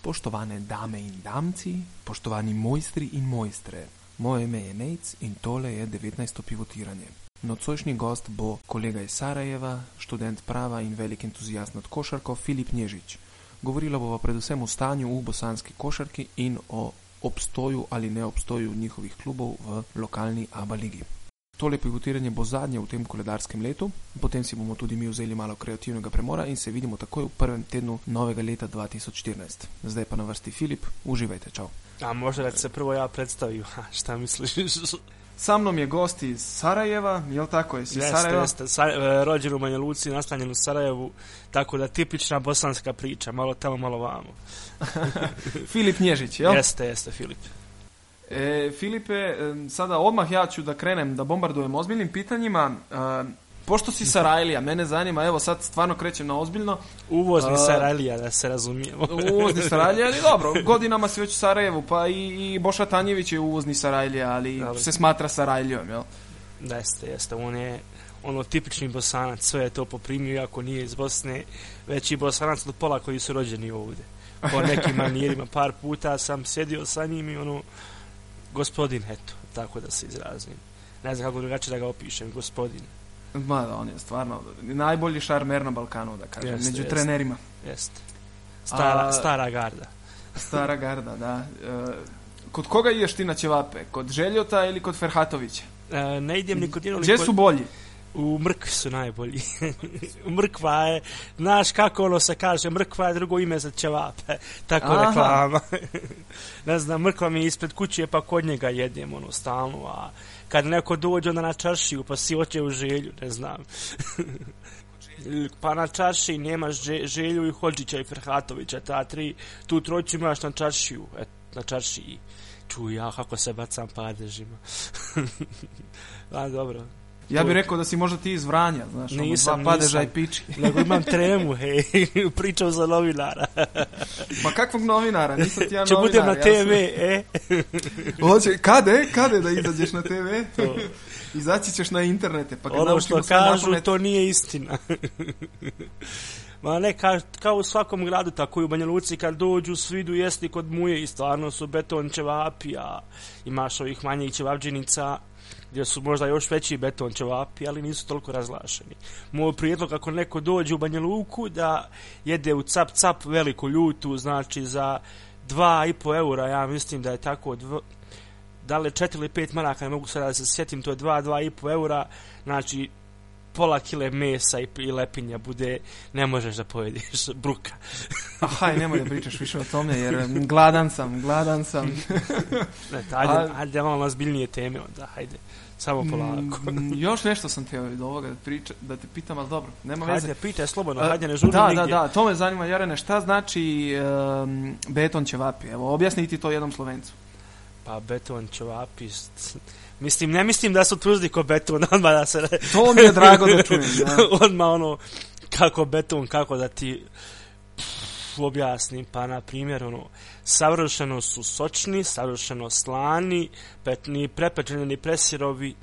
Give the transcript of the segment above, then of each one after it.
Spoštovane dame in damci, poštovani mojstri in mojstre. Moje ime je Nejc in tole je 19. pivotiranje. Nocojšnji gost bo kolega iz Sarajeva, študent prava in velik entuzijast nad košarko Filip Nježič. Govorila bova predvsem o stanju v bosanski košarki in o obstoju ali neobstoju njihovih klubov v lokalni ABA ligi. Tole pivotiranje bo zadnje v tem koledarskem letu, potem si bomo tudi mi vzeli malo kreativnega premora in se vidimo takoj v prvem tednu novega leta 2014. Zdaj pa na vrsti Filip, uživajte, čau. A može da se prvo ja predstavim, šta misliš? Sa mnom je gost iz Sarajeva, jel tako, jesi Jeste, Sarajeva? jeste, Sa, e, rođen u Banja Luci, nastanjen u Sarajevu, tako da tipična bosanska priča, malo tamo, malo vamo. Filip Nježić, jel? Jeste, jeste, Filip. E, Filipe, sada odmah ja ću da krenem da bombardujem ozbiljnim pitanjima. E, pošto si Sarajlija, mene zanima, evo sad stvarno krećem na ozbiljno. Uvozni A- Sarajlija, da se razumijemo. Uvozni Sarajlija, ali dobro, godinama si već u Sarajevu, pa i, i Boša Tanjević je uvozni Sarajlija, ali Dobro. se smatra Sarajlijom, jel? Jeste, jeste, on je ono tipični bosanac, sve je to poprimio, iako nije iz Bosne, već i bosanac od pola koji su rođeni ovdje. Po nekim manjerima, par puta sam sjedio sa njim i ono, gospodin, eto, tako da se izrazim. Ne znam kako drugačije da ga opišem, gospodin. Ma da, on je stvarno najbolji šarmer na Balkanu, da kažem, Jeste, među jeste. trenerima. Jeste. Stara, A- stara garda. Stara garda, da. E, kod koga ideš ti na ćevape? Kod Željota ili kod Ferhatovića? E, ne idem ni kod jednog, Gdje kod- su bolji? U mrkvi su najbolji. mrkva je, znaš kako ono se kaže, mrkva je drugo ime za ćevape. Tako Aha. reklama. ne znam, mrkva mi je ispred kuće pa kod njega jedem ono stalno, a kad neko dođe onda na čaršiju pa si oće u želju, ne znam. pa na čaršiji nemašŽe- želju i Hođića i Ferhatovića, ta tri, tu trojicu imaš na čaršiju, et, na čaršiji. Čuj ja kako se bacam padežima. a dobro, Ja bih rekao da si možda ti iz Vranja, znaš, ono, Nisam, dva padeža i piči. nego imam tremu, hej, pričam za novinara. Pa kakvog novinara? Nisam ti ja Če novinar. budem na ja TV, sam- e? Hoće, kade, kade da izađeš na TV? To. Izaći ćeš na internete, pa kad Ono što kažu, napamet- to nije istina. Ma ne, ka, kao u svakom gradu, tako i u Banja Luci, kad dođu, svi idu jesti kod muje i stvarno su beton ćevapi, a imaš ovih manjih ćevapđenica, gdje su možda još veći beton ćevapi, ali nisu toliko razlašeni. Moj prijedlog, ako neko dođe u Banja Luku, da jede u cap cap veliku ljutu, znači za 2,5 eura, ja mislim da je tako, dv, da li 4 ili 5 maraka, ne mogu sada da se sjetim, to je 2, 2,5 eura, znači pola kile mesa i, i lepinja bude, ne možeš da pojedeš, bruka. Ahaj, nemoj da pričaš više o tome, jer gladan sam, gladan sam. Ne, ajde, A- ajde malo na zbiljnije teme onda, ajde, samo polako. Mm, Još nešto sam teo od ovoga da, priča, da te pitam, ali dobro, nema veze. Hajde, pitaj slobodno, hajde, ne žurim da, nigdje. da, da, to me zanima, Jarene, šta znači um, beton ćevapi? Evo, objasni ti to jednom slovencu. Pa beton ćevapi, mislim, ne mislim da su tvrdi ko beton, odmah da se, To mi je drago da čujem. Da. odmah ono, kako beton, kako da ti pff, objasnim, pa na primjer, ono, savršeno su sočni, savršeno slani, pet, ni prepečeni, ni presirovi,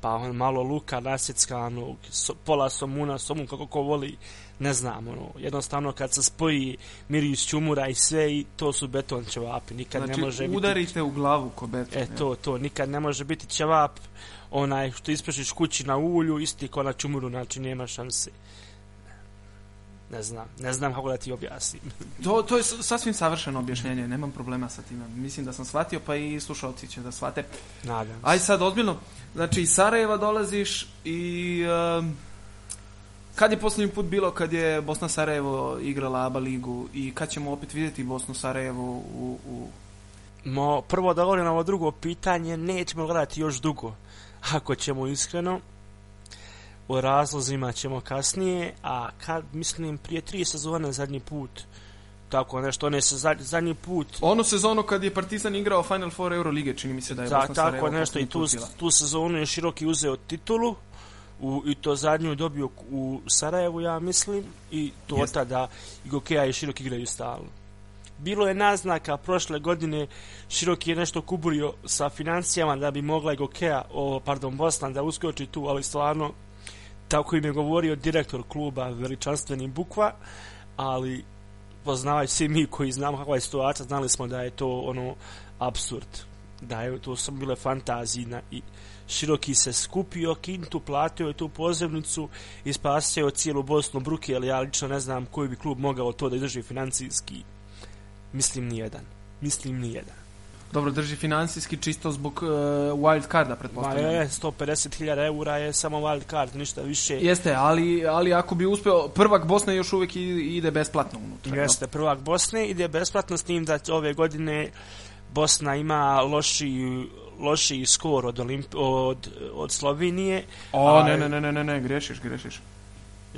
pa on malo luka nasjeckanog, so, pola somuna, somun kako ko voli, ne znam, ono, jednostavno kad se spoji miris čumura i sve, i to su beton ćevapi, nikad Znači, ne može biti... udarite u glavu ko beton. E, to, to, nikad ne može biti ćevap, onaj što ispešiš kući na ulju, isti ko na čumuru, znači nema šanse. Ne znam, ne znam kako da ti objasnim. To, to je sasvim savršeno objašnjenje, nemam problema sa time. Mislim da sam shvatio, pa i slušalci će da shvate. Nadam se. Aj sad, ozbiljno, znači iz Sarajeva dolaziš i... Um, kad je posljednji put bilo kad je Bosna Sarajevo igrala ABA ligu i kad ćemo opet vidjeti Bosnu Sarajevo u, u Mo, prvo da govorim na ovo drugo pitanje, nećemo gledati još dugo, ako ćemo iskreno. O razlozima ćemo kasnije, a kad, mislim, prije tri sezone zadnji put, tako nešto, one se zadnji, zadnji put, Onu sezonu kad je Partizan igrao Final Four Eurolige, čini mi se da je Ta, Bosna Sarajevo tako nešto i tu, tu sezonu je Široki uzeo titulu u, i to zadnju dobio u Sarajevu ja mislim i to Jeste. tada i Gokeja i Široki igraju stalno. Bilo je naznaka prošle godine Široki je nešto kuburio sa financijama da bi mogla i Gokeja, o, pardon, Bosna da uskoči tu, ali stvarno tako im je govorio direktor kluba veličanstveni Bukva, ali poznavaju svi mi koji znamo kakva je situacija, znali smo da je to ono absurd. Da je to su bile fantazije i Široki se skupio kintu, platio je tu pozivnicu i spasio cijelu Bosnu bruke, ali ja lično ne znam koji bi klub mogao to da izdrži financijski. Mislim nijedan. Mislim nijedan. Dobro, drži financijski čisto zbog uh, wild carda, pretpostavljam. Ma je, 150.000 eura je samo wild card, ništa više. Jeste, ali, ali ako bi uspeo, prvak Bosne još uvijek ide besplatno unutra. Jeste, prvak Bosne ide besplatno s tim da ove godine Bosna ima loši loši skor od, Olimp od, od Slovenije. O, a, ne, ne, ne, ne, ne, ne, grešiš, grešiš.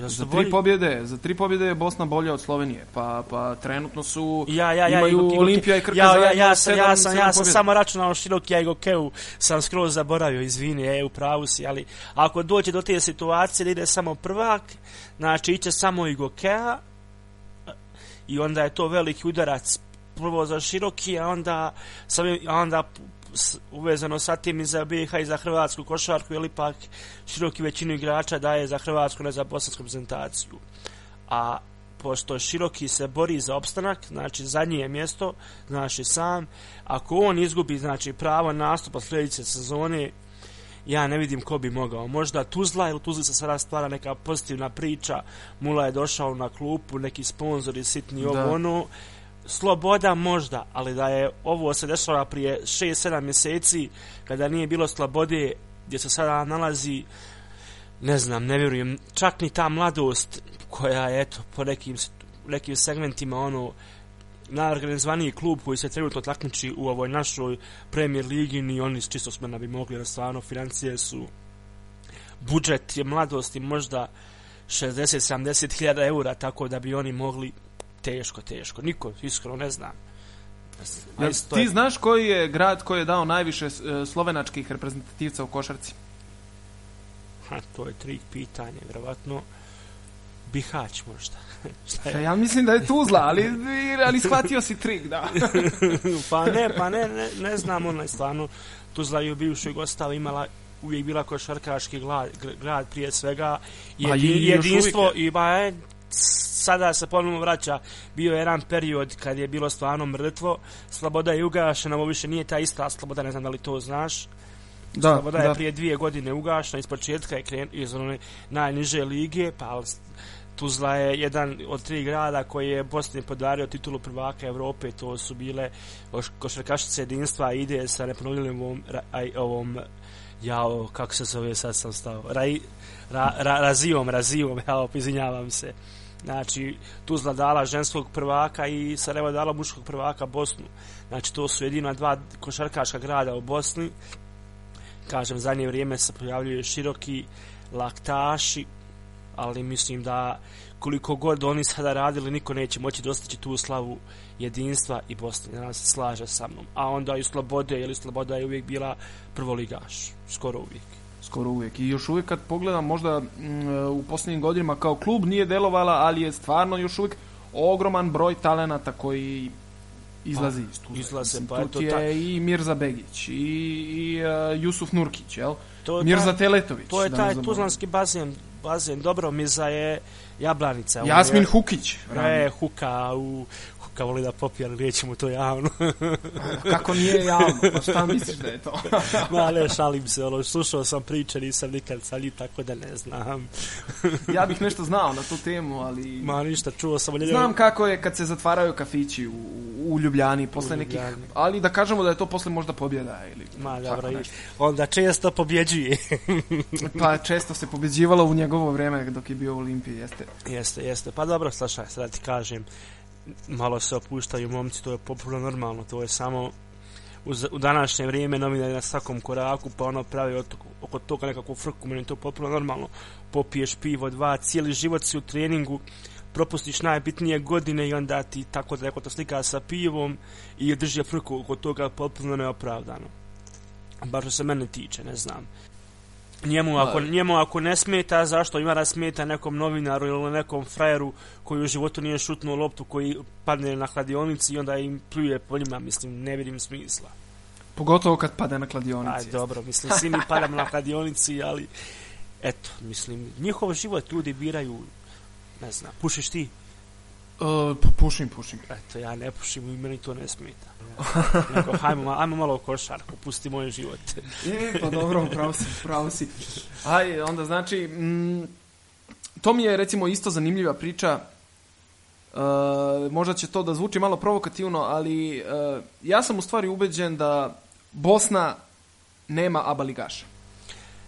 Ja za tri pobjede, za tri pobjede je Bosna bolja od Slovenije. Pa pa trenutno su ja, ja, ja, imaju i, Olimpija i Krka ja, ja, ja, ja, sam, ja sam, ja sam samo računao široki ja i Gokeu sam skroz zaboravio, izvini, je u pravu si, ali ako dođe do te situacije da ide samo prvak, znači iće samo i Gokea i onda je to veliki udarac prvo za široki, a onda, sam, a onda uvezano sa tim i za BiH i za hrvatsku košarku, ili pak široki većinu igrača daje za hrvatsku, ne za bosansku prezentaciju. A pošto široki se bori za opstanak, znači zadnje je mjesto, znači sam, ako on izgubi znači pravo nastupa sljedeće sezone, ja ne vidim ko bi mogao. Možda Tuzla, ili Tuzli se sada stvara neka pozitivna priča, Mula je došao na klupu, neki sponzori sitni ovo ono, sloboda možda, ali da je ovo se dešava prije 6-7 mjeseci, kada nije bilo slobode, gdje se sada nalazi, ne znam, ne vjerujem, čak ni ta mladost koja je, eto, po nekim, nekim segmentima, ono, najorganizovaniji klub koji se trenutno takmiči u ovoj našoj premier ligi, ni oni s čisto smena bi mogli, jer stvarno financije su budžet je mladosti možda 60-70 hiljada eura, tako da bi oni mogli teško, teško. Niko, iskreno, ne znam. Ja, ti je... znaš koji je grad koji je dao najviše e, slovenačkih reprezentativca u košarci? Ha, to je trik pitanje, vjerovatno. Bihać možda. Šta je? Ja mislim da je Tuzla, ali, ali shvatio si trik, da. pa ne, pa ne, ne, ne znam, ona je stvarno, Tuzla je u bivšoj Gostavi imala uvijek bila košarkaški grad, grad prije svega, jedin, jedinstvo i ba je, sada se ponovno vraća bio je jedan period kad je bilo stvarno mrtvo sloboda je ugašena ovo više nije ta ista sloboda ne znam da li to znaš da, sloboda da. je prije dvije godine ugašena iz početka je kren, iz one najniže lige pa Tuzla je jedan od tri grada koji je Bosni podario titulu prvaka Evrope, to su bile košarkašice jedinstva, ide sa neponovljenim ovom, ovom jao, kako se zove, sad sam stao, Raj, ra, ra, razijom, razijom, jao, izvinjavam se. Znači, Tuzla dala ženskog prvaka i Sarajevo dala muškog prvaka Bosnu. Znači, to su jedina dva košarkaška grada u Bosni. Kažem, zadnje vrijeme se pojavljuju široki laktaši, ali mislim da koliko god oni sada radili, niko neće moći dostići tu slavu jedinstva i Bosne. Nadam se slaže sa mnom. A onda i Sloboda, jer Sloboda je uvijek bila prvoligaš. Skoro uvijek skoro uvijek. I još uvijek kad pogledam možda m, mm, u posljednjim godinama kao klub nije delovala, ali je stvarno još uvijek ogroman broj talenata koji izlazi pa, iz tu. Izlaze, pa eto je ta... i Mirza Begić i, i uh, Jusuf Nurkić, jel? To Mirza ta, Teletović. To je taj tuzlanski bazen, bazen, dobro, Mirza je Jablanica. Jasmin je, Hukić. Ne, Huka u Huka voli da popije, ali nećemo to javno. Kako nije javno? Pa šta misliš da je to? Ma ne, šalim se, ono, slušao sam priče, nisam nikad sa njim, tako da ne znam. ja bih nešto znao na tu temu, ali... Ma ništa, čuo sam... Ljede... Znam kako je kad se zatvaraju kafići u, u Ljubljani, posle u nekih... Ali da kažemo da je to posle možda pobjeda ili... Ma dobro, i onda često pobjeđuje. pa često se pobjeđivalo u njegovo vrijeme dok je bio u Olimpiji, jeste. Jeste, jeste. Pa dobro, slušaj, sad ti kažem malo se opuštaju momci, to je popularno normalno, to je samo u, u današnje vrijeme novinari na svakom koraku, pa ono pravi od, oko toga nekakvu frku, meni to popularno normalno, popiješ pivo, dva, cijeli život si u treningu, propustiš najbitnije godine i onda ti tako da neko to slika sa pivom i drži frku oko toga potpuno neopravdano. Bar što se mene tiče, ne znam njemu ako, njemu ako ne smeta, zašto ima da smeta nekom novinaru ili nekom frajeru koji u životu nije šutnuo loptu koji padne na kladionici i onda im pljuje po njima, mislim, ne vidim smisla. Pogotovo kad pada na kladionici. Aj, dobro, mislim, svi mi padamo na kladionici, ali eto, mislim, njihov život ljudi biraju, ne znam, pušiš ti? Uh, pa pušim, pušim. Eto, ja ne pušim i meni to ne smeta. Nego, hajmo, ajmo malo košarku, pusti moj život. e, pa dobro, pravo si, pravo si. Aj, onda znači, mm, to mi je recimo isto zanimljiva priča. Uh, možda će to da zvuči malo provokativno, ali uh, ja sam u stvari ubeđen da Bosna nema ABA ligaša.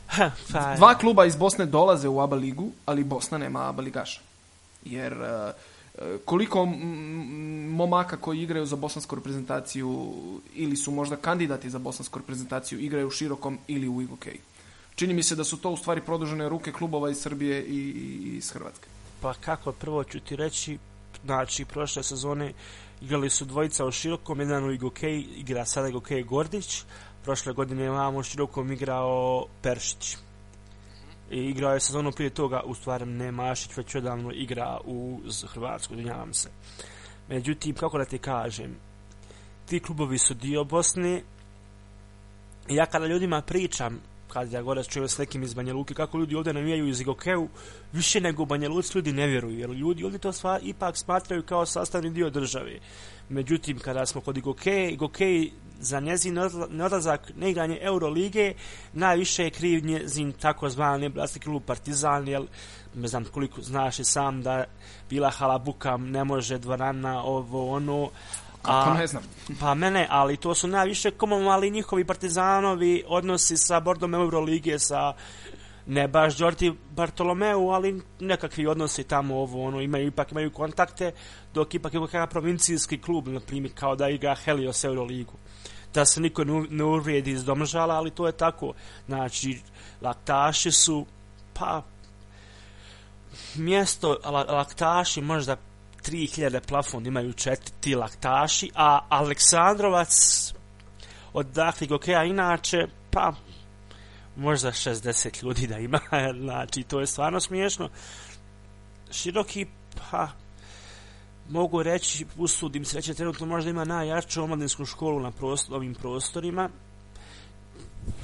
Ha, pa, Dva kluba iz Bosne dolaze u ABA ligu, ali Bosna nema ABA ligaša. Jer uh, koliko momaka koji igraju za bosansku reprezentaciju ili su možda kandidati za bosansku reprezentaciju igraju u širokom ili u UK. Čini mi se da su to u stvari produžene ruke klubova iz Srbije i, i iz Hrvatske. Pa kako, prvo ću ti reći, znači, prošle sezone igrali su dvojica u širokom, jedan u igokej, igra sada igokej Gordić, prošle godine imamo u širokom igrao Peršić. I igrao je sezonu prije toga, u stvari ne Mašić, već odavno igra u Hrvatsku, dinjavam se. Međutim, kako da ti kažem, ti klubovi su dio Bosne, ja kada ljudima pričam, kad ja gore čujem s nekim iz Banja Luke, kako ljudi ovdje navijaju iz Igokeu, više nego u Banja Luci ljudi ne vjeruju, jer ljudi ovdje to sva ipak smatraju kao sastavni dio države. Međutim, kada smo kod Igoke, Igoke za njezin neodlazak na igranje Eurolige, najviše je kriv njezin takozvani bratski klub Partizan, jer ne znam koliko znaš i sam da bila halabuka, ne može dvorana, ovo, ono, Kako ne znam. Pa mene, ali to su najviše komunalni njihovi partizanovi odnosi sa bordom Euroligije, sa ne baš Đorti Bartolomeu, ali nekakvi odnosi tamo ovo, ono, imaju, ipak imaju kontakte, dok ipak je kakav provincijski klub, na primjer, kao da igra Helios Euroligu. Da se niko ne, uvrijedi iz domžala, ali to je tako. Znači, laktaši su, pa, mjesto laktaši možda 3000 plafon imaju četiri ti laktaši, a Aleksandrovac od dakle Gokeja inače, pa možda 60 ljudi da ima, znači to je stvarno smiješno. Široki, pa mogu reći, usudim se reći, trenutno možda ima najjaču omladinsku školu na prostor, ovim prostorima.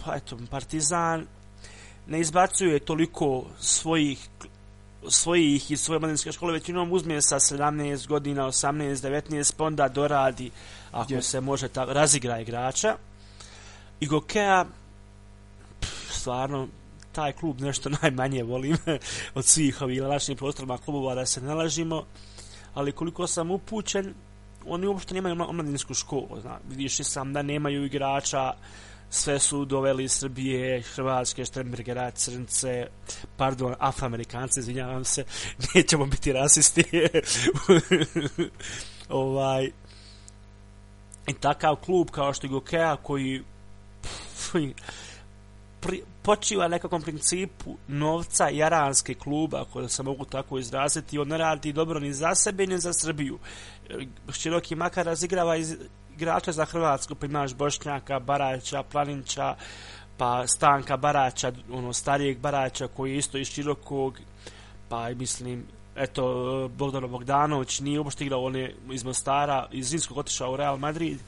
Pa eto, Partizan ne izbacuje toliko svojih svojih iz svoje mladinske škole većinom uzme sa 17 godina, 18, 19, pa onda doradi, ako Je. se može tako, razigra igrača. I Gokea, stvarno, taj klub nešto najmanje volim od svih ovih lačnih prostorima klubova da se ne lažimo, ali koliko sam upućen, oni uopšte nemaju omladinsku školu, zna. vidiš i sam da nemaju igrača, sve su doveli iz Srbije, Hrvatske, Štrembergera, Crnce, pardon, Afroamerikance, izvinjavam se, nećemo biti rasisti. ovaj, I takav klub kao što je Gokea koji pri, počiva nekakvom principu novca jaranske kluba, ako se mogu tako izraziti, on ne radi dobro ni za sebe, ni za Srbiju. Široki makar razigrava iz, igrača za Hrvatsku, pa imaš Bošnjaka, Baraća, Planinća, pa Stanka Baraća, ono starijeg Baraća koji je isto iz Širokog, pa mislim, eto, Bogdano Bogdanović nije uopšte igrao, on je iz Mostara, iz Zinskog otišao u Real Madrid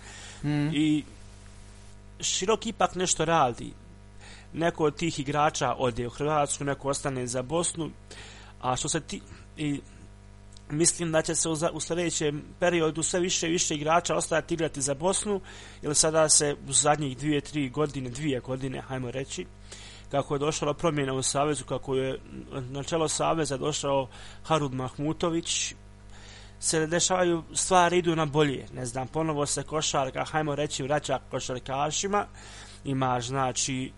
Mm. i Širok ipak nešto radi. Neko od tih igrača ode u Hrvatsku, neko ostane za Bosnu, a što se ti... I, mislim da će se u, u sljedećem periodu sve više i više igrača ostajati igrati za Bosnu, jer sada se u zadnjih dvije, tri godine, dvije godine, hajmo reći, kako je došla promjena u Savezu, kako je na čelo Saveza došao Harud Mahmutović, se dešavaju stvari idu na bolje. Ne znam, ponovo se košarka, hajmo reći, vraća košarkašima. Imaš, znači,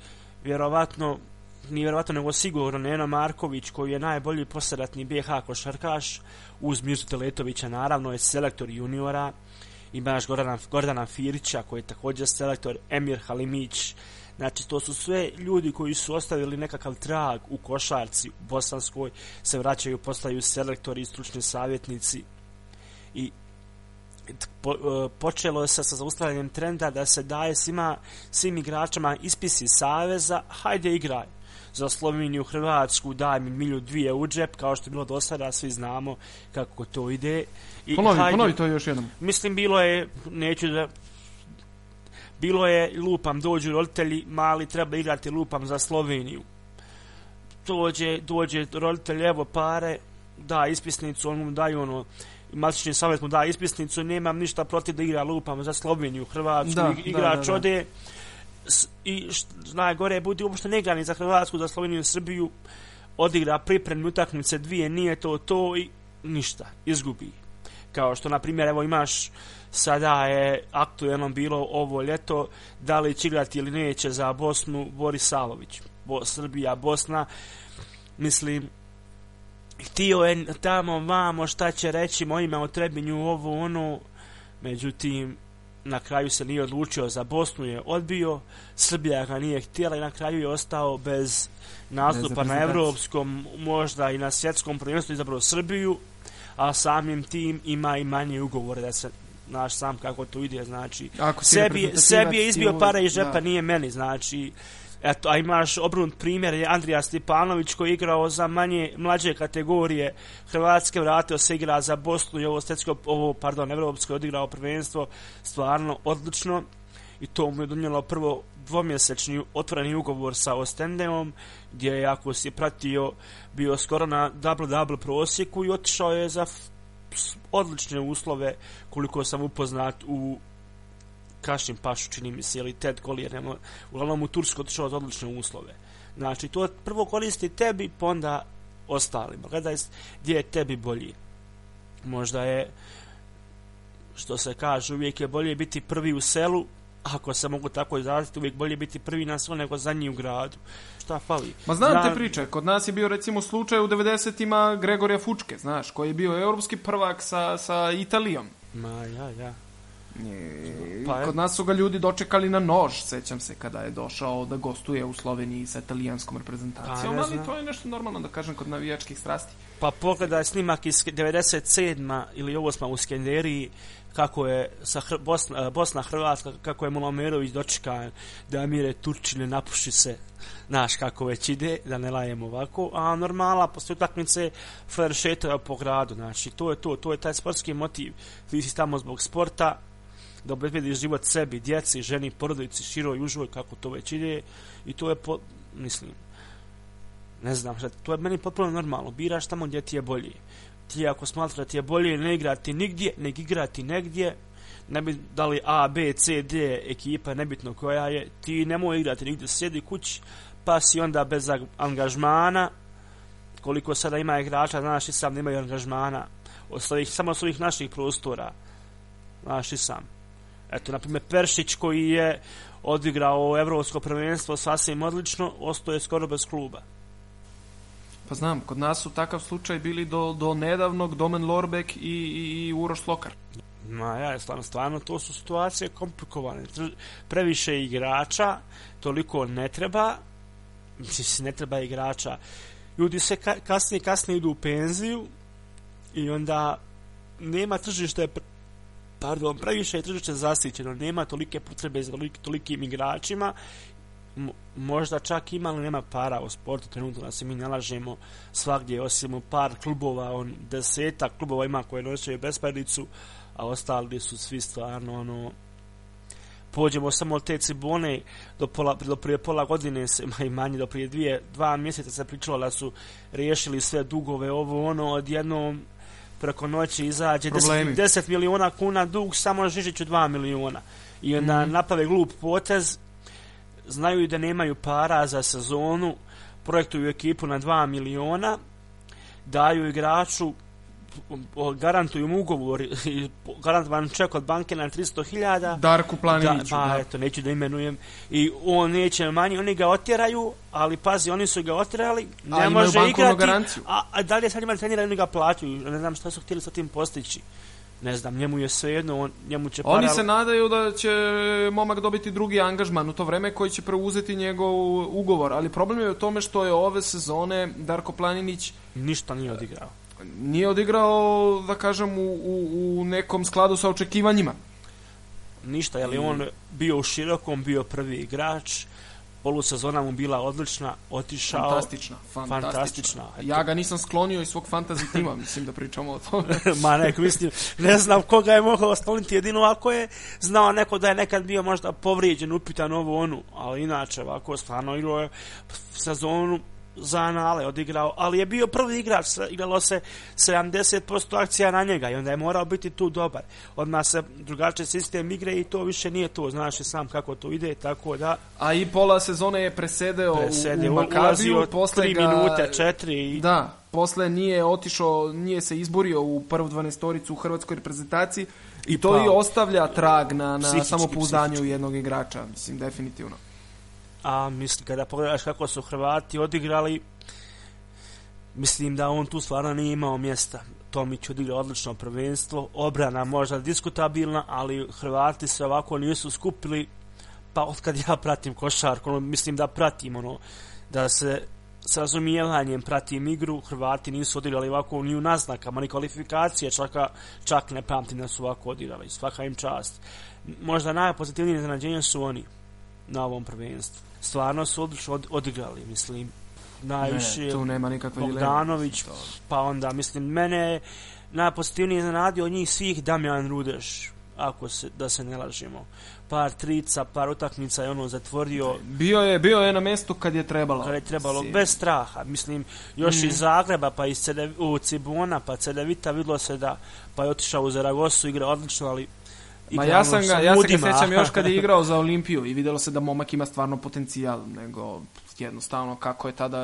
vjerovatno, nije vjerovatno nego sigurno Neno Marković koji je najbolji posredatni BH košarkaš uz Mirzu Teletovića naravno je selektor juniora. Imaš Gordana, Gordana Firića koji je također selektor Emir Halimić. Znači to su sve ljudi koji su ostavili nekakav trag u košarci u Bosanskoj se vraćaju postaju selektori i stručni savjetnici i po, e, počelo se sa zaustavljanjem trenda da se daje svima, svim igračama ispisi saveza, hajde igraj za Sloveniju, Hrvatsku, daj mi milju dvije u džep, kao što je bilo do sada, svi znamo kako to ide. I Ponovi, hajde- ponovi to još jednom. Mislim, bilo je, neću da... Bilo je, lupam, dođu roditelji, mali treba igrati lupam za Sloveniju. Dođe, dođe roditelj, evo pare, da ispisnicu, on mu daju ono matični savjet mu da ispisnicu, nemam ništa protiv da igra lupam za Sloveniju, Hrvatsku, Da, igrač da, da, da. ode i najgore budi uopšte ne ni za Hrvatsku, za Sloveniju, Srbiju, odigra pripremne utakmice dvije, nije to to i ništa, izgubi. Kao što, na primjer, evo imaš sada je aktuelno bilo ovo ljeto, da li će igrati ili neće za Bosnu Boris Salović. Bo, Srbija, Bosna, mislim, htio je tamo vamo šta će reći mojima o Trebinju ovo ono, međutim, na kraju se nije odlučio za Bosnu je odbio, Srbija ga nije htjela i na kraju je ostao bez nastupa na evropskom, možda i na svjetskom prvenstvu izabrao Srbiju, a samim tim ima i manje ugovore da se znaš sam kako to ide, znači Ako sebi, sebi je izbio ovo- pare iz džepa, da. nije meni, znači Eto, a imaš obrunut primjer je Andrija Stipanović koji je igrao za manje mlađe kategorije. Hrvatske, vratio se igra za Bosnu i ovo stetsko, ovo, pardon, Evropsko je odigrao prvenstvo stvarno odlično. I to mu je donijelo prvo dvomjesečni otvoreni ugovor sa Ostendeom gdje je, ako si pratio, bio skoro na double-double prosjeku i otišao je za odlične uslove koliko sam upoznat u Kašim Pašu, čini mi se, ili Ted Collier, nemo, uglavnom u Tursku otišao za odlične uslove. Znači, to prvo koristi tebi, pa onda ostalima. Gledaj gdje je tebi bolji. Možda je, što se kaže, uvijek je bolje biti prvi u selu, ako se mogu tako izraziti, uvijek bolje biti prvi na selu nego zadnji u gradu. Šta fali? Ma znam Zna- te priče, kod nas je bio recimo slučaj u 90-ima Gregorija Fučke, znaš, koji je bio europski prvak sa, sa Italijom. Ma, ja, ja. Pa je. kod nas su ga ljudi dočekali na nož, sećam se, kada je došao da gostuje u Sloveniji sa italijanskom reprezentacijom, Pa, ali to je nešto normalno da kažem kod navijačkih strasti. Pa pogledaj snimak iz 97. ili 8. u Skenderiji kako je sa Hr Bosna, eh, Bosna Hrvatska, kako je Molomerović dočekan da mire Turčine napuši se znaš kako već ide, da ne lajemo ovako, a normala posle utakmice Flair šetao po gradu, znači to je to, to je taj sportski motiv, ti si tamo zbog sporta, da obezbedi život sebi, djeci, ženi, porodici, široj, užoj, kako to već ide, i to je, po, mislim, ne znam šta, to je meni potpuno normalno, biraš tamo gdje ti je bolje. Ti ako smatra da ti je bolje ne igrati nigdje, nek igrati negdje, ne bi dali A, B, C, D ekipa, nebitno koja je, ti nemoj igrati nigdje, sjedi kući, pa si onda bez angažmana, koliko sada ima igrača, znaš i sam nemaju angažmana, od svojih, samo od svojih naših prostora, znaš i sam. Eto, na primjer, Peršić koji je odigrao evropsko prvenstvo sasvim odlično, ostao je skoro bez kluba. Pa znam, kod nas su takav slučaj bili do, do nedavnog Domen Lorbek i, i, i Uroš Slokar. Ma ja, stvarno, stvarno, to su situacije komplikovane. Previše igrača, toliko ne treba, mislim, ne treba igrača. Ljudi se ka kasnije, kasnije idu u penziju i onda nema tržište, pardon, previše je tržište zasićeno, nema tolike potrebe za tolik, tolikim igračima, možda čak ima, ali nema para u sportu, trenutno da se mi nalažemo svagdje, osim u par klubova, on deseta klubova ima koje nosio besparnicu, a ostali su svi stvarno ono pođemo samo od te cibone do, pola, do prije pola godine se, ma i manje do prije dvije, dva mjeseca se pričalo da su riješili sve dugove ovo ono odjednom preko noći izađe 10, Problemi. 10 miliona kuna dug samo Žižiću 2 miliona i onda Mhm. naprave glup potez znaju da nemaju para za sezonu projektuju ekipu na 2 miliona daju igraču garantuju mu ugovor i garantovan ček od banke na 300.000 Darku da, Planiniću. pa da. eto, neću da imenujem i on neće manje, oni ga otjeraju ali pazi, oni su ga otjerali ne A može igrati garanciju. a, a da li je sad imali trenira oni ga plaćaju ne znam šta su htjeli sa tim postići ne znam, njemu je svejedno on, njemu će Oni se nadaju da će momak dobiti drugi angažman u to vreme koji će preuzeti njegov ugovor, ali problem je u tome što je ove sezone Darko Planinić ništa nije odigrao nije odigrao, da kažem, u, u, u nekom skladu sa očekivanjima. ništa, je li on bio u širokom, bio prvi igrač, polusezona mu bila odlična, otišao, Fantastična, fantastična. fantastična. Ja ga nisam sklonio iz svog fantasy tima, mislim da pričamo o tome. Ma nek, mislim, ne znam koga je mogao osloniti jedino ako je znao neko da je nekad bio možda povrijeđen, upitan ovo onu, ali inače ovako stvarno igrao je sezonu za anale odigrao, ali je bio prvi igrač, igralo se 70% akcija na njega i onda je morao biti tu dobar. Odmah se drugačiji sistem igre i to više nije to, znaš i sam kako to ide, tako da... A i pola sezone je presedeo, presedeo u, u Makabiju, posle 3 ga... minute, 4 i... Da, posle nije otišao, nije se izborio u prvu dvanestoricu u hrvatskoj reprezentaciji i to pa, i ostavlja trag na, na samopouzdanju jednog igrača, mislim, definitivno a mislim kada pogledaš kako su Hrvati odigrali mislim da on tu stvarno nije imao mjesta. Tomić odigra odlično prvenstvo obrana možda diskutabilna ali Hrvati se ovako nisu skupili pa od kad ja pratim košarku ono, mislim da pratim ono da se s razumijevanjem pratim igru Hrvati nisu odigrali ovako ni u naznakama ni kvalifikacije čak, čak ne pamtim da su ovako odigrali svaka im čast. Možda najpozitivnije iznenađenje su oni na ovom prvenstvu stvarno su odlično od, odigrali, mislim, najviše ne, tu nema nikakve Bogdanović, pa onda, mislim, mene najpozitivnije zanadio od njih svih Damjan Rudeš, ako se, da se ne lažemo. Par trica, par utakmica je ono zatvorio. Bio je, bio je na mjestu kad je trebalo. Kad je trebalo, si. bez straha. Mislim, još mm. iz Zagreba, pa iz Cede, u Cibona, pa Cedevita, vidlo se da, pa je otišao u Zaragosu, igra odlično, ali Ma ja sam ga, ja se ga sjećam još kad je igrao za Olimpiju i vidjelo se da momak ima stvarno potencijal, nego jednostavno kako je tada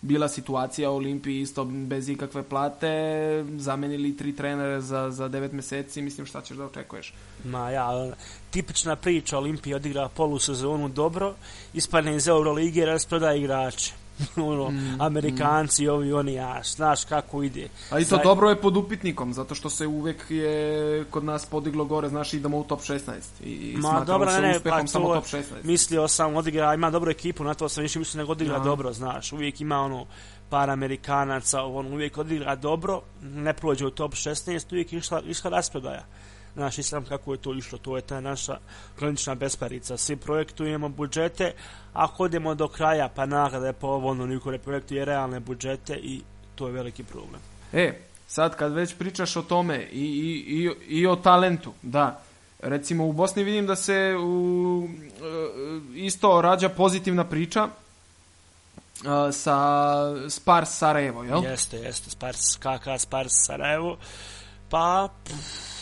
bila situacija u Olimpiji isto bez ikakve plate, zamenili tri trenere za, za devet mjeseci, mislim šta ćeš da očekuješ? Ma ja, tipična priča, Olimpija odigra polusezonu dobro, ispadne iz Euroligije, rasprodaje igrače. ono, mm, Amerikanci, mm. ovi, oni, ja, znaš kako ide. A i to Zaj... dobro je pod upitnikom, zato što se uvek je kod nas podiglo gore, znaš, idemo u top 16. I, i Ma, dobro, ne, ne, pa, samo top 16. Mislio sam, odigra, ima dobru ekipu, na to sam više mislio nego odigra ja. dobro, znaš, uvijek ima ono, par Amerikanaca, on uvijek odigra dobro, ne prođe u top 16, uvijek išla, išla rasprodaja naš islam kako je to išlo, to je ta naša klinična besparica. Svi projektujemo budžete, a hodimo do kraja, pa nagrada je povoljno, niko ne projektuje realne budžete i to je veliki problem. E, sad kad već pričaš o tome i, i, i, i o talentu, da, recimo u Bosni vidim da se u, e, isto rađa pozitivna priča, Uh, sa Spars Sarajevo, jel? Jeste, jeste, Spars, KK Spars Sarajevo. Pa, pff,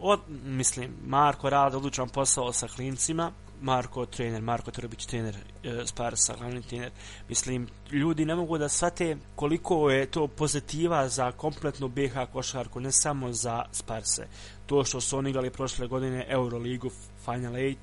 od, mislim, Marko rada odlučan posao sa klincima, Marko trener, Marko Trbić trener, e, Sparsa, glavni trener. Mislim, ljudi ne mogu da shvate koliko je to pozitiva za kompletnu BH košarku, ne samo za Sparse. To što su oni igrali prošle godine Euroligu Final 8,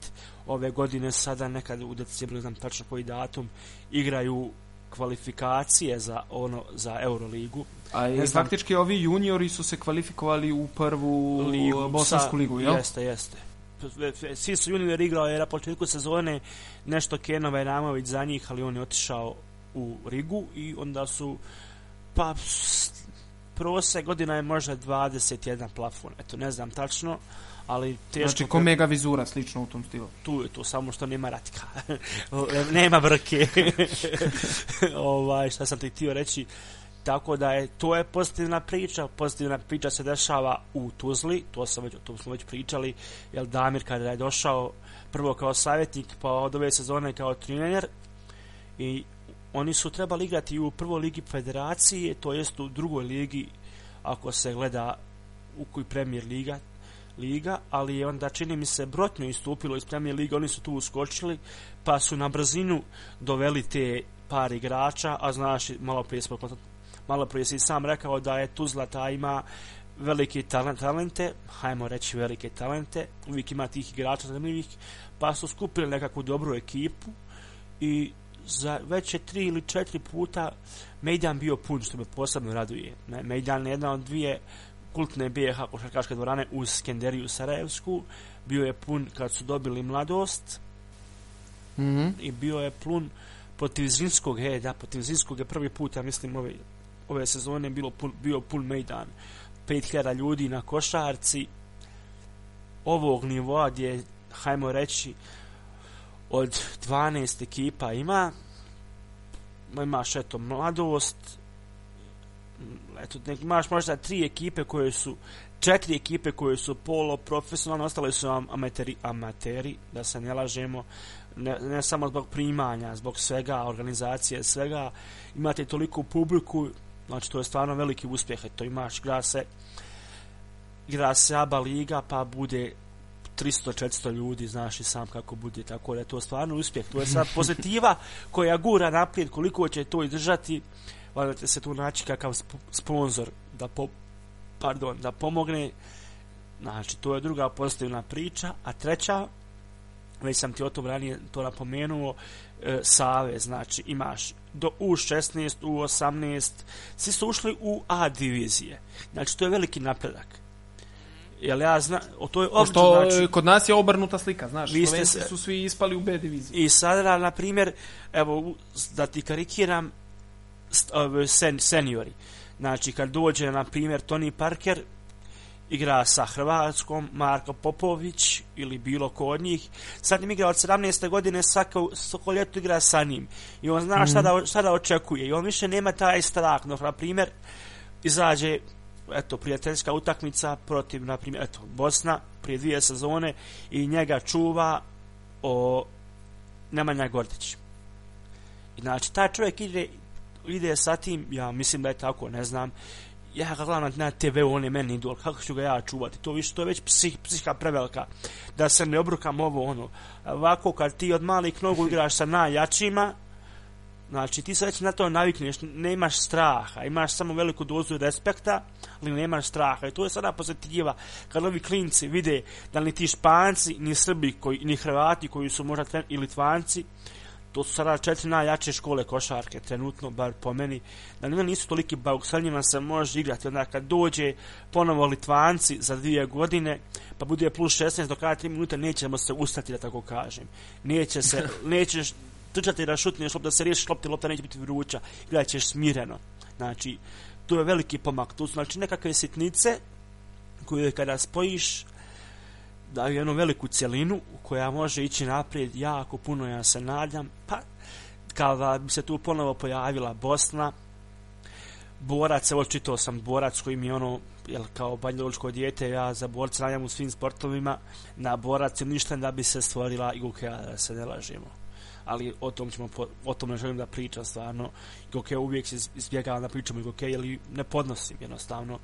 ove godine sada nekad u decembru, ne znam tačno koji datum, igraju kvalifikacije za ono za Euroligu. A i znam, faktički ovi juniori su se kvalifikovali u prvu ligu, bosansku sa, ligu, jel? Jeste, jeste. Svi su juniori igrao jer na početku sezone nešto Kenova je Namović za njih, ali on je otišao u Rigu i onda su pa prose godina je možda 21 plafon. Eto, ne znam tačno ali teško... Znači, ko mega vizura, slično u tom stilu. Tu je to, samo što nema ratka. nema brke. ovaj, šta sam ti htio reći, tako da je, to je pozitivna priča, pozitivna priča se dešava u Tuzli, to, sam već, to smo već pričali, jer Damir kada je došao prvo kao savjetnik, pa od ove sezone kao trener, i oni su trebali igrati u prvoj ligi federacije, to jest u drugoj ligi, ako se gleda u koji premijer liga, liga, ali je onda čini mi se brotno istupilo iz Premier liga, oni su tu uskočili, pa su na brzinu doveli te par igrača, a znaš, malo prije, smo, malo prije si sam rekao da je Tuzla ta ima velike talente, hajmo reći velike talente, uvijek ima tih igrača zanimljivih, pa su skupili nekakvu dobru ekipu i za već je tri ili četiri puta Mejdan bio pun, što me posebno raduje. Mejdan je jedna od dvije kultne BH košarkaške dvorane uz Skenderiju Sarajevsku. Bio je pun kad su dobili mladost. Mm -hmm. I bio je pun protiv Zinskog, he, da, protiv Zinskog je prvi put, ja mislim, ove, ove sezone bilo pun, bio pun mejdan. 5000 ljudi na košarci ovog nivoa gdje, hajmo reći, od 12 ekipa ima, imaš eto mladost, Mm, eto, nek, imaš možda tri ekipe koje su četiri ekipe koje su polo profesionalne, ostale su amateri, amateri da se ne lažemo, ne, ne samo zbog primanja, zbog svega, organizacije, svega, imate toliko publiku, znači to je stvarno veliki uspjeh, to imaš, igra se, igra se ABA liga, pa bude 300-400 ljudi, znaš i sam kako bude, tako da je to stvarno uspjeh, to je sad pozitiva koja gura naprijed, koliko će to izdržati, valjda se tu naći kakav sponsor da po, pardon, da pomogne, znači to je druga pozitivna priča, a treća, već sam ti o tom ranije to napomenuo, e, Save, znači imaš do U16, U18, svi su ušli u A divizije, znači to je veliki napredak. Jel ja zna, o to je obično, znači, kod nas je obrnuta slika, znaš, Slovenci su svi ispali u B diviziji. I sada, na primjer, evo, da ti karikiram, sen, seniori. Znači, kad dođe, na primjer, Tony Parker, igra sa Hrvatskom, Marko Popović ili bilo ko od njih. Sad im igra od 17. godine, svako, svako ljeto igra sa njim. I on zna šta, da, šta da očekuje. I on više nema taj strah. No, na primjer, izađe eto, prijateljska utakmica protiv, na primjer, eto, Bosna prije dvije sezone i njega čuva o Nemanja Gordić. I znači, taj čovjek ide, ide sa tim, ja mislim da je tako, ne znam, ja ga gledam na TV, on je meni idol, kako ću ga ja čuvati, to više, to je već psih, psihika prevelika, da se ne obrukam ovo, ono, ovako, kad ti od malih nogu igraš sa najjačima, znači, ti se već na to navikneš, ne imaš straha, imaš samo veliku dozu respekta, ali nemaš straha, i to je sada pozitiva, kad ovi klinci vide da ni ti španci, ni srbi, koji, ni hrvati, koji su možda ten, i litvanci, to su sada četiri najjače škole košarke, trenutno, bar po meni, da njima nisu toliki bauk, sa njima se može igrati, onda kad dođe ponovo Litvanci za dvije godine, pa bude plus 16 do kada 3 minuta, nećemo se ustati, da tako kažem. Neće se, nećeš trčati da šutneš lopta, da se riješiš lopta, lopta neće biti vruća, igrat ćeš smireno. Znači, to je veliki pomak, to su znači nekakve sitnice, koje kada spojiš, daju jednu veliku cjelinu koja može ići naprijed jako puno, ja se nadam, pa kada bi se tu ponovo pojavila Bosna, borac, evo čitao sam borac koji mi ono, jel, kao banjoločko dijete, ja za borca najam u svim sportovima, na borac ništa da bi se stvorila i gokeja, da se ne lažemo. Ali o tom ćemo, o tom ne želim da pričam stvarno. Gokeja uvijek se izbjegavam da pričam i gokeja, ali ne podnosim jednostavno.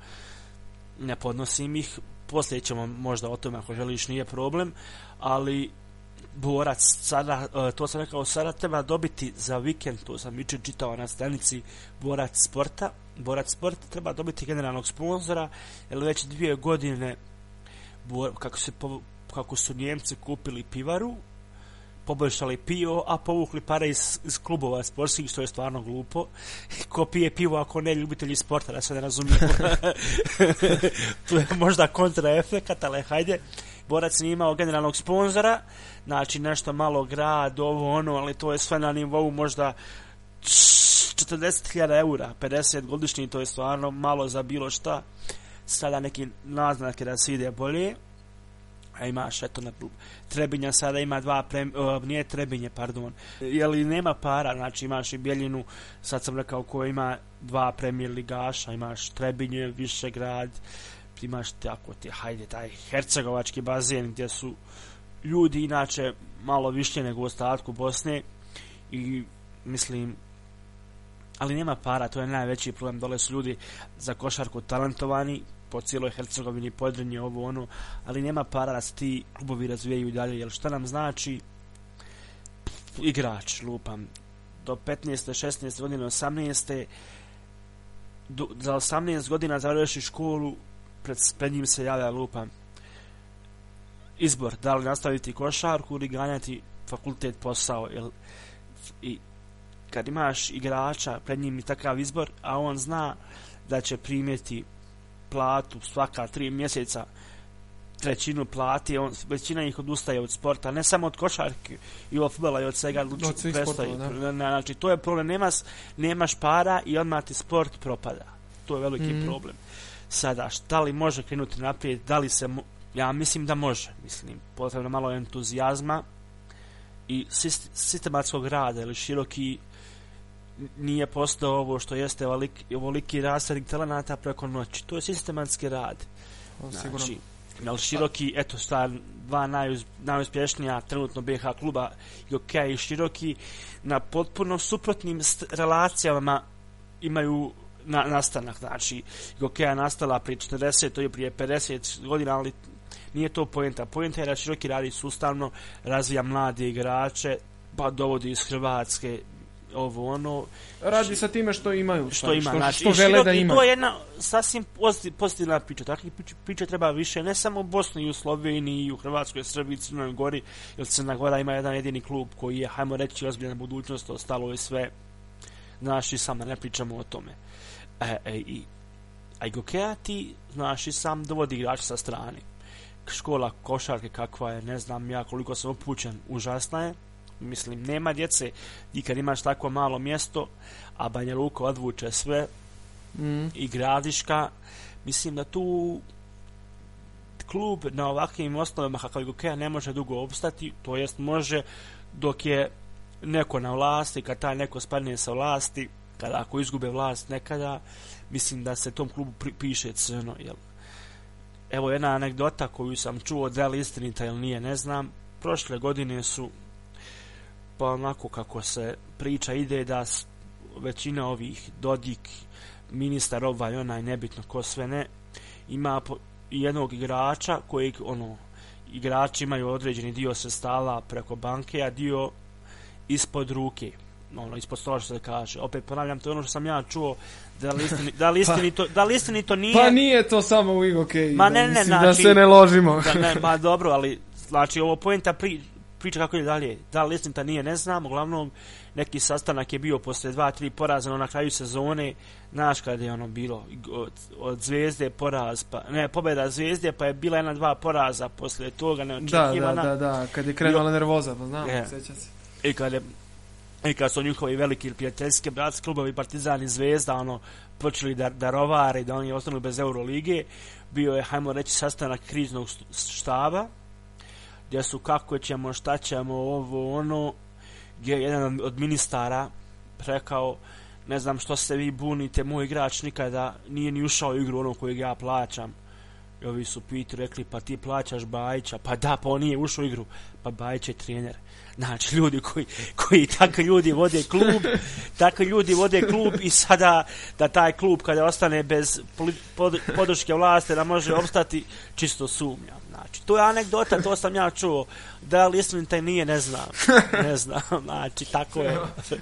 Ne podnosim ih, poslije ćemo možda o tome ako želiš nije problem, ali borac sada, e, to sam rekao, sada treba dobiti za vikend, to sam vičer čitao na stranici borac sporta, borac sport treba dobiti generalnog sponzora, jer već dvije godine kako, se, kako su Njemci kupili pivaru, poboljšali pivo, a povukli pare iz, iz klubova sportskih, što je stvarno glupo. Ko pije pivo ako ne ljubitelji sporta, da se ne razumije. tu je možda kontraefekat, ali hajde. Borac nije imao generalnog sponzora, znači nešto malo grad, ovo ono, ali to je sve na nivou možda 40.000 eura, 50 godišnji, to je stvarno malo za bilo šta. Sada neki naznake da se ide bolje a ima eto na Trebinja sada ima dva prem, uh, nije Trebinje pardon. Je li nema para? Znači imaš i Bjeljinu sad sam rekao ko ima dva premijer ligaša imaš Trebinje Višegrad imaš tako ti hajde taj Hercegovački bazen gdje su ljudi inače malo više nego u ostatku Bosne i mislim ali nema para, to je najveći problem, dole su ljudi za košarku talentovani, po cijeloj Hercegovini podrednje ovo ono, ali nema para da se ti klubovi razvijaju dalje, jer šta nam znači igrač, lupam, do 15. 16. godine, 18. Do, za 18 godina završi školu, pred, pred njim se javlja lupam izbor, da li nastaviti košarku ili ganjati fakultet posao, jer i kad imaš igrača pred njim i takav izbor, a on zna da će primjeti platu svaka tri mjeseca trećinu plati, on, većina ih odustaje od sporta, ne samo od košarke i od futbola i od svega od prestaje. Znači, to je problem, nemaš, nemaš para i odmah ti sport propada. To je veliki mm. problem. Sada, šta li može krenuti naprijed, da li se, ja mislim da može, mislim, potrebno malo entuzijazma i sistematskog rada ili široki nije postao ovo što jeste ovoliki, ovoliki rasadnik talenata preko noći. To je sistematski rad. sigurno. Znači, jel Široki, eto šta, dva najuz, najuspješnija trenutno BH kluba, Jokeja i Široki, na potpuno suprotnim relacijama imaju na, nastanak. Znači, Jokeja je nastala prije 40, to je prije 50 godina, ali nije to poenta. Poenta je da Široki radi sustavno, razvija mlade igrače, pa dovodi iz Hrvatske ovo ono Radi sa time što imaju. što stvari, ima Što, znači što i žele širok- da i imaju. to je jedna sasvim pozit- pozitivna priča takvih priča, priča treba više ne samo u Bosni i u Sloveniji i u Hrvatskoj Srbiji Crnoj Gori jer Crna Gora ima jedan jedini klub koji je hajmo reći ozbiljna budućnost ostalo je sve znaš i sam da ne pričamo o tome e, e, i a i Gokeja ti znaš i sam dovodi igrača sa strane škola košarke kakva je ne znam ja koliko sam upućen užasna je mislim nema djece i kad imaš tako malo mjesto a Banja Luka odvuče sve Mm. i Gradiška mislim da tu klub na ovakvim osnovama kakav je Gokeja ne može dugo opstati to jest može dok je neko na vlasti kad taj neko spadne sa vlasti kada ako izgube vlast nekada mislim da se tom klubu pri, piše crno jel evo jedna anegdota koju sam čuo da li istinita ili nije ne znam prošle godine su pa onako kako se priča ide da većina ovih Dodik ministar ovaj onaj nebitno ko sve ne ima jednog igrača kojeg ono igrači imaju određeni dio sredstava preko banke a dio ispod ruke ono ispod stola što se kaže opet ponavljam to je ono što sam ja čuo da li istini, da li istinito, da li istinito nije Pa nije to samo u Igokeji. Ma da, ne, ne, mislim, da znači- se ne ložimo. da ne, ma dobro, ali znači ovo poenta pri, priča kako je dalje. Da li istinita nije, ne znam. Uglavnom, neki sastanak je bio posle dva, tri poraza no, na kraju sezone. Znaš kada je ono bilo od, od zvezde poraz, pa, ne, pobjeda zvezde, pa je bila jedna, dva poraza posle toga Da, da, neočekivana. da, da, kad je krenula nervoza, pa znam, Je. sećam se. I kad je i kad su njihovi veliki prijateljski bratski klubovi Partizan i Zvezda ono počeli da, da rovare da oni ostanu bez Eurolige bio je hajmo reći sastanak kriznog štaba gdje su kako ćemo šta ćemo ovo ono gdje je jedan od ministara rekao ne znam što se vi bunite moj igrač nikada nije ni ušao u igru ono kojeg ja plaćam. I ovi su piti rekli pa ti plaćaš Bajića. Pa da pa on nije ušao u igru. Pa Bajić je trener. Znači ljudi koji, koji takvi ljudi vode klub takvi ljudi vode klub i sada da taj klub kada ostane bez pod, podrške vlasti da može opstati čisto sumnjam znači to je anegdota to sam ja čuo da li istinita nije ne znam ne znam znači tako je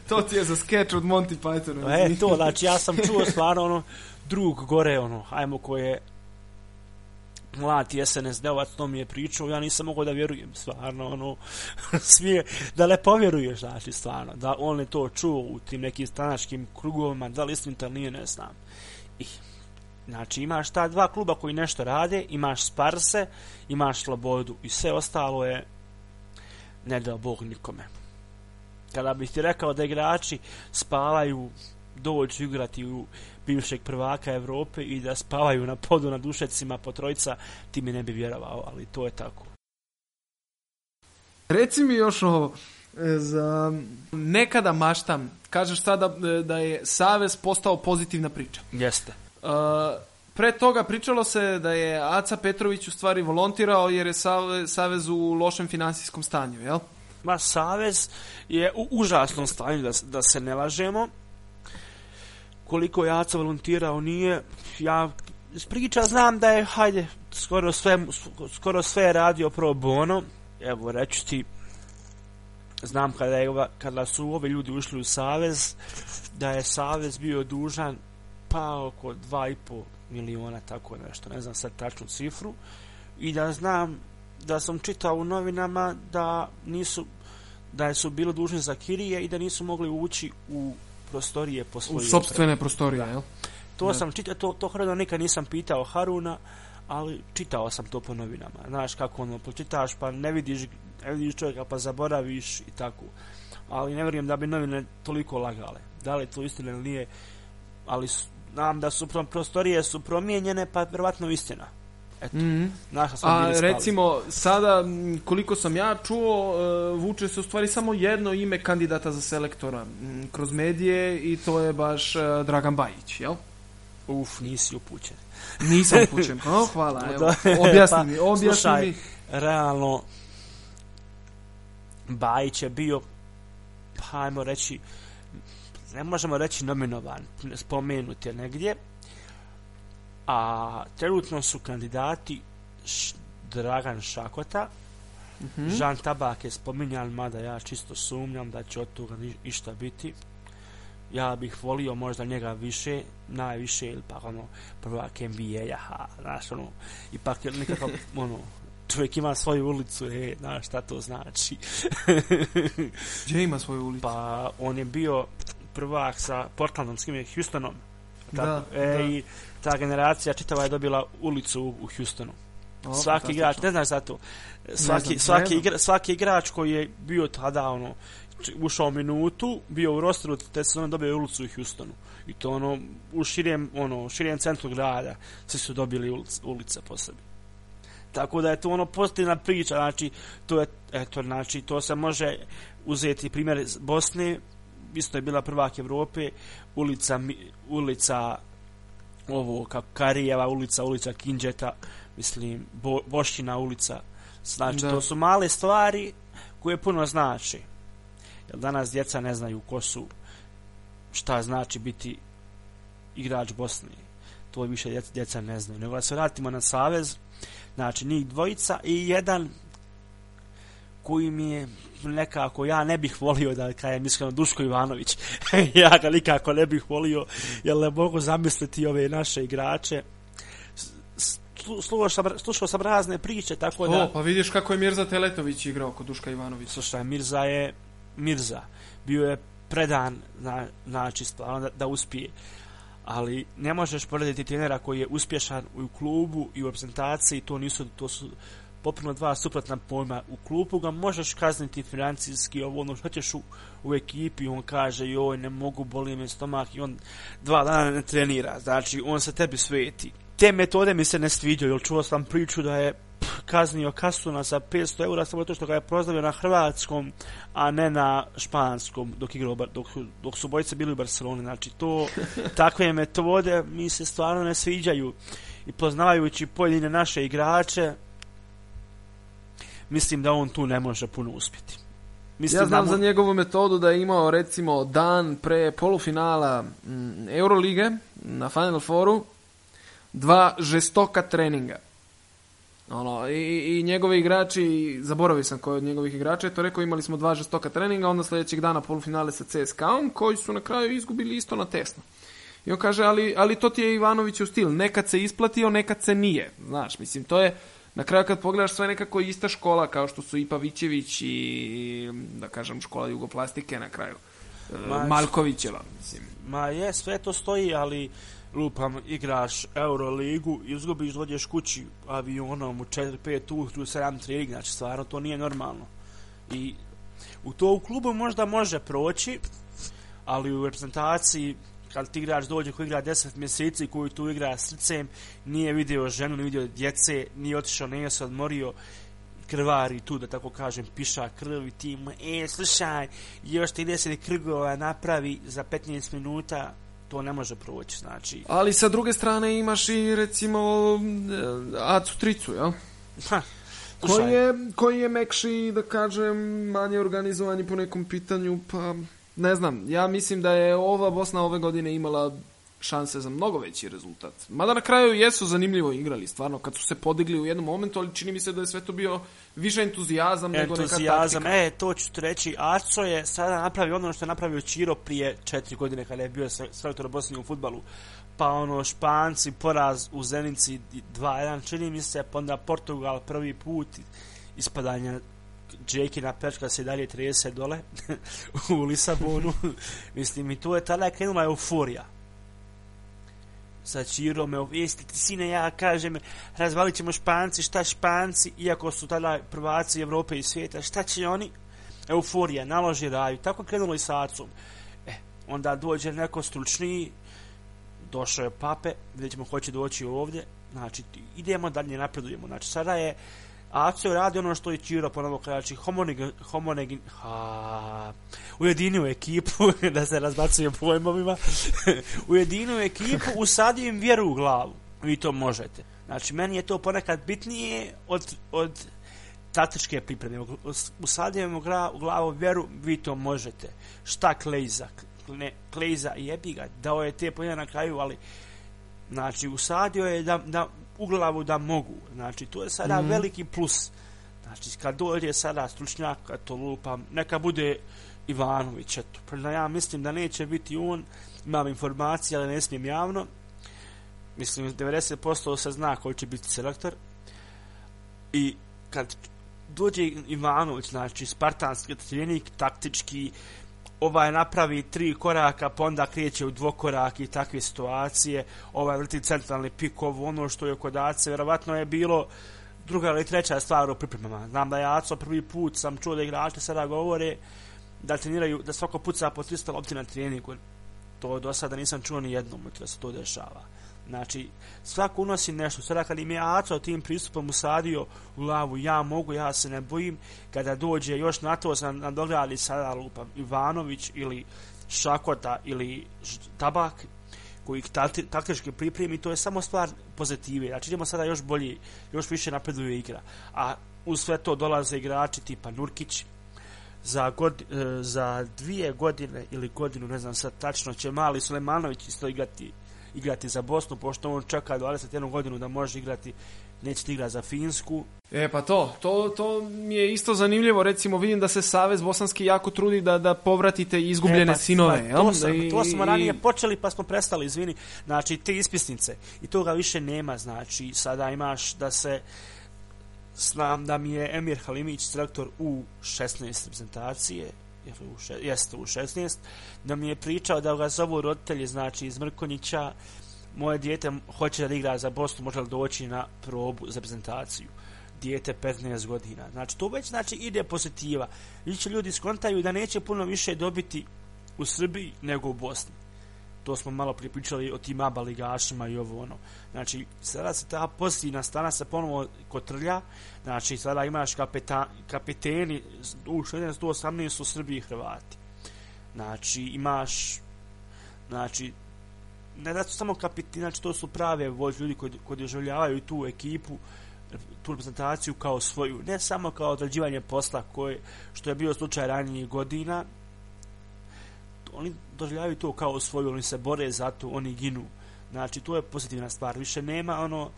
To ti je za skeč od Monty Pythona. E, to, znači ja sam čuo stvarno ono, drug gore, ono, hajmo ko je mlad SNSD-ovac, to mi je pričao, ja nisam mogao da vjerujem, stvarno, ono, smije, da ne povjeruješ, znači, stvarno, da on je to čuo u tim nekim stranačkim krugovima, da li ili nije, ne znam. I, znači, imaš ta dva kluba koji nešto rade, imaš Sparse, imaš Slobodu i sve ostalo je ne da Bog nikome. Kada bih ti rekao da igrači spavaju dođu igrati u bivšeg prvaka Evrope i da spavaju na podu na dušecima po trojca, ti mi ne bi vjerovao, ali to je tako. Reci mi još ovo, e, za nekada maštam, kažeš sada e, da je Savez postao pozitivna priča. Jeste. Uh, pre toga pričalo se da je Aca Petrović u stvari volontirao jer je Save- Savez u lošem finansijskom stanju, jel? Ma, Savez je u užasnom stanju, da, da se ne lažemo. Koliko je Aca volontirao nije, ja iz priča znam da je, hajde, skoro sve, skoro sve je radio pro bono. Evo, reću ti, znam kada, je, kada su ovi ljudi ušli u Savez, da je Savez bio dužan pa oko 2,5 miliona, tako nešto, ne znam sad tačnu cifru, i da znam da sam čitao u novinama da nisu da su bili dužni za kirije i da nisu mogli ući u prostorije po U svojoj sobstvene prostorije, jel? to Da. sam čitao, to, to hrano nikad nisam pitao Haruna, ali čitao sam to po novinama. Znaš kako ono, pročitaš pa ne vidiš, ne vidiš čovjeka pa zaboraviš i tako. Ali ne vjerujem da bi novine toliko lagale. Da li to istina ili nije, ali s- znam da su pro- prostorije su promijenjene, pa vjerovatno istina. Eto, Mhm. naša sam A recimo, sada, koliko sam ja čuo, e, vuče se u stvari samo jedno ime kandidata za selektora kroz medije i to je baš e, Dragan Bajić, jel? Uf, nisi upućen. Nisam upućen. O, hvala, evo. Objasni mi, objasni Slušaj, mi. realno, Bajić je bio, pa ajmo reći, ne možemo reći nominovan, spomenut je negdje, a trenutno su kandidati Dragan Šakota, mm -hmm. Žan Tabak je spominjan, mada ja čisto sumnjam da će od toga išta biti. Ja bih volio možda njega više, najviše, ili pa ono, prvak NBA-a, ha, znaš, ono, ipak je nekako, ono, čovjek ima svoju ulicu, e, znaš šta to znači. Gdje ima svoju ulicu? Pa, on je bio prvak sa Portlandom, s kim je Houstonom. Tako, Da, e, da. I ta generacija čitava je dobila ulicu u, u Houstonu. O, svaki igrač, ne znaš za to, svaki, znam, svaki, igra, svaki igrač koji je bio tada, ono, ušao minutu, bio u rosteru, te sezone dobio ulicu u Houstonu. I to ono, u širijem, ono, u širijem centru grada, svi su dobili ulice, ulice po sebi. Tako da je to ono pozitivna priča, znači, to je, eto, znači, to se može uzeti primjer Bosne, isto je bila prvak Evrope, ulica, ulica ovo, kako Karijeva ulica, ulica Kinđeta, mislim, Bo, Bošćina ulica, znači, Da. to su male stvari koje puno znači. Jer danas djeca ne znaju ko su, šta znači biti igrač Bosne. To više djeca, djeca ne znaju. Nego da se vratimo na savez, znači njih dvojica i jedan koji mi je nekako, ja ne bih volio da kajem iskreno Duško Ivanović. ja ga nikako ne bih volio, jer ne mogu zamisliti ove naše igrače. Slušao sam, slušao sam razne priče, tako da... O, pa vidiš kako je Mirza Teletović igrao kod Duška Ivanovića. Slušaj, Mirza je Mirza. Bio je predan, na, znači, stvarno da, da uspije. Ali ne možeš porediti trenera koji je uspješan u klubu i u reprezentaciji, to nisu, to su popolno dva suprotna pojma. U klubu ga možeš kazniti financijski, ovo ono što ćeš u, u ekipi, on kaže, joj, ne mogu, boli me stomak i on dva dana ne trenira. Znači, on se tebi sveti. Te metode mi se ne sviđaju, jer čuo sam priču da je pff, kaznio Kastuna sa 500 eura samo to što ga je prozdavio na hrvatskom, a ne na španskom dok, igrao, dok, dok su bojice bili u Barceloni. Znači, to, takve metode mi se stvarno ne sviđaju. I poznavajući pojedine naše igrače, mislim da on tu ne može puno uspjeti. Mislim Ja znam da za mu- njegovu metodu da je imao recimo dan pre polufinala mm, Eurolige na Final Fouru dva žestoka treninga. Ono, i, i njegovi igrači, zaboravio sam koji od njegovih igrača je to rekao, imali smo dva žestoka treninga, onda sljedećeg dana polufinale sa CSKA-om, koji su na kraju izgubili isto na tesno. I on kaže, ali, ali to ti je Ivanoviću stil, nekad se isplatio, nekad se nije. Znaš, mislim, to je, na kraju kad pogledaš sve nekako ista škola, kao što su i Pavićević i, da kažem, škola jugoplastike na kraju. E, Ma- Malkovićeva, mislim. Ma je, sve to stoji, ali lupam, igraš Euroligu, izgubiš, dođeš kući avionom u 4-5 ujutru, 7 trening, znači stvarno to nije normalno. I u to u klubu možda može proći, ali u reprezentaciji kad ti igrač dođe koji igra 10 mjeseci, koji tu igra srcem, nije vidio ženu, nije vidio djece, nije otišao, nije se odmorio, krvari tu, da tako kažem, piša krv i ti mu, e, slušaj, još 30 krgova napravi za 15 minuta, to ne može proći, znači, Ali sa druge strane imaš i recimo e, Acu Tricu, jel? ha, Koji je, koji je mekši, da kažem, manje organizovani po nekom pitanju, pa ne znam, ja mislim da je ova Bosna ove godine imala šanse za mnogo veći rezultat. Mada na kraju jesu zanimljivo igrali, stvarno, kad su se podigli u jednom momentu, ali čini mi se da je sve to bio više entuzijazam nego neka entuzijazam, taktika. e, to ću ti reći, Aco je sada napravio ono što je napravio Čiro prije četiri godine kada je bio selektor Bosni u futbalu. Pa ono, Španci, poraz u Zenici 2-1, čini mi se, pa onda Portugal prvi put, ispadanje Džekina pečka se dalje 30 dole u Lisabonu. Mislim, i tu je tada krenula euforija sa Čirom, evo, jeste ti sine, ja kažem, razvalit ćemo Španci, šta Španci, iako su tada prvaci Evrope i svijeta, šta će oni? Euforija, naloži raju, tako krenulo i sa Acom. E, onda dođe neko stručniji, došao je pape, vidjet ćemo hoće doći ovdje, znači idemo dalje, napredujemo, znači sada je Aco radi ono što je Čiro ponovno kajači, znači homoneg, homoneg, ha, ujedinio ekipu, da se razbacuje pojmovima, ujedinio ekipu, usadio im vjeru u glavu. vi to možete. Znači, meni je to ponekad bitnije od, od taktičke pripreme. Usadimo u glavu vjeru, vi to možete. Šta Klejza? Ne, Klejza jebi ga, dao je te pojene na kraju, ali znači, usadio je da, da, u glavu da mogu. Znači, to je sada mm. veliki plus. Znači, kad dođe sada stručnjaka, to lupam, neka bude Ivanović, eto. Preda ja mislim da neće biti on, imam informacije, ali ne smijem javno. Mislim, 90% se zna koji će biti selektor. I kad dođe Ivanović, znači, spartanski trenik, taktički, ovaj napravi tri koraka, pa onda kreće u dvokorak i takve situacije, ovaj vrti centralni pik, ovo ono što je kod Ace, vjerovatno je bilo druga ili treća stvar u pripremama. Znam da je Aco prvi put sam čuo da igrači sada govore da treniraju, da svako puca po 300 lopti na treningu. To do sada nisam čuo ni jednom da se to dešava. Znači, svako unosi nešto. Sada kad im je Aco tim pristupom usadio u lavu, ja mogu, ja se ne bojim, kada dođe još na to sam nadograli sada lupam Ivanović ili Šakota ili Tabak, koji ih taktički pripremi, to je samo stvar pozitive. Znači, idemo sada još bolje, još više napreduje igra. A u sve to dolaze igrači tipa Nurkić, za, god, e, za dvije godine ili godinu, ne znam sad tačno, će mali Sulemanović isto igrati, igrati za Bosnu, pošto on čeka 21 godinu da može igrati neće igra za Finsku. E pa to, to, to mi je isto zanimljivo, recimo vidim da se Savez Bosanski jako trudi da, da povratite izgubljene e, pa, sinove. Pa, to, sam, to smo ranije počeli pa smo prestali, izvini, znači te ispisnice i toga više nema, znači sada imaš da se znam da mi je Emir Halimić selektor u 16 reprezentacije, ili u še, jeste u 16, da mi je pričao da ga zovu roditelji, znači iz Mrkonjića, moje dijete hoće da igra za Bosnu, može li doći na probu za prezentaciju. Dijete 15 godina. Znači, to već znači ide pozitiva. Više ljudi skontaju da neće puno više dobiti u Srbiji nego u Bosni. To smo malo pripričali o tim aba ligašima i ovo ono. Znači, sada se ta pozitivna strana se ponovo kotrlja. Znači, sada imaš kapeta, kapeteni u 1618 su Srbiji i Hrvati. Znači, imaš znači, ne da su samo kapiteni, znači to su prave vođe ljudi koji, koji doživljavaju tu ekipu, tu reprezentaciju kao svoju, ne samo kao odrađivanje posla koje, što je bio slučaj ranijih godina, oni doživljavaju to kao svoju, oni se bore za to, oni ginu. Znači, to je pozitivna stvar. Više nema ono,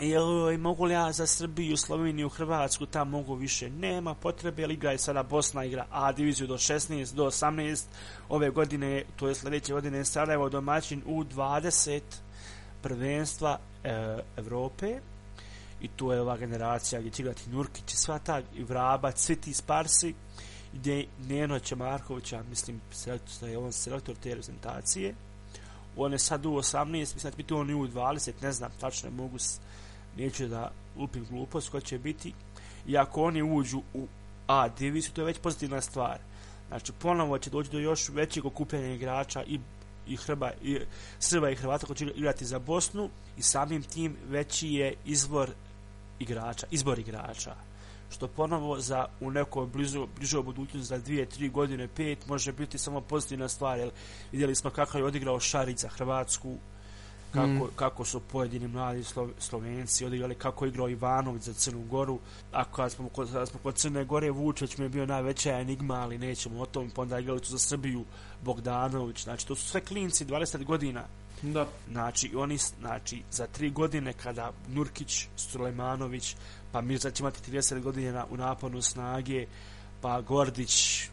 jel mogu li ja za Srbiju, Sloveniju, Hrvatsku, tam mogu više. Nema potrebe, liga je sada Bosna igra A diviziju do 16, do 18. Ove godine, to je sljedeće godine, Sarajevo domaćin u 20 prvenstva e, Evrope. I to je ova generacija gdje će igrati Nurkić sva ta i Vraba, svi ti Sparsi gdje Neno Čemarkovića, mislim, selektor, je on selektor te reprezentacije. On je sad u 18, mislim da će biti on i u 20, ne znam, tačno mogu neću da lupim glupost ko će biti. I ako oni uđu u A diviziju to je već pozitivna stvar. Znači ponovo će doći do još većeg okupljenja igrača i i Hrba, i Srba i Hrvata koji će igrati za Bosnu i samim tim veći je izbor igrača, izbor igrača što ponovo za u nekoj blizu, bližoj budućnosti za dvije, tri godine, pet može biti samo pozitivna stvar jer vidjeli smo kako je odigrao Šarić za Hrvatsku kako, mm. kako su pojedini mladi Slo, Slovenci odigrali, kako je igrao Ivanović za Crnu Goru. Ako kad smo, kod, kad smo kod Crne Gore, Vučeć mi je bio najveća enigma, ali nećemo o tom, pa onda igrali su za Srbiju Bogdanović. Znači, to su sve klinci 20 godina. Da. Znači, oni, znači, za tri godine kada Nurkić, Sulejmanović, pa Mirza će imati 30 godina u naponu snage, pa Gordić,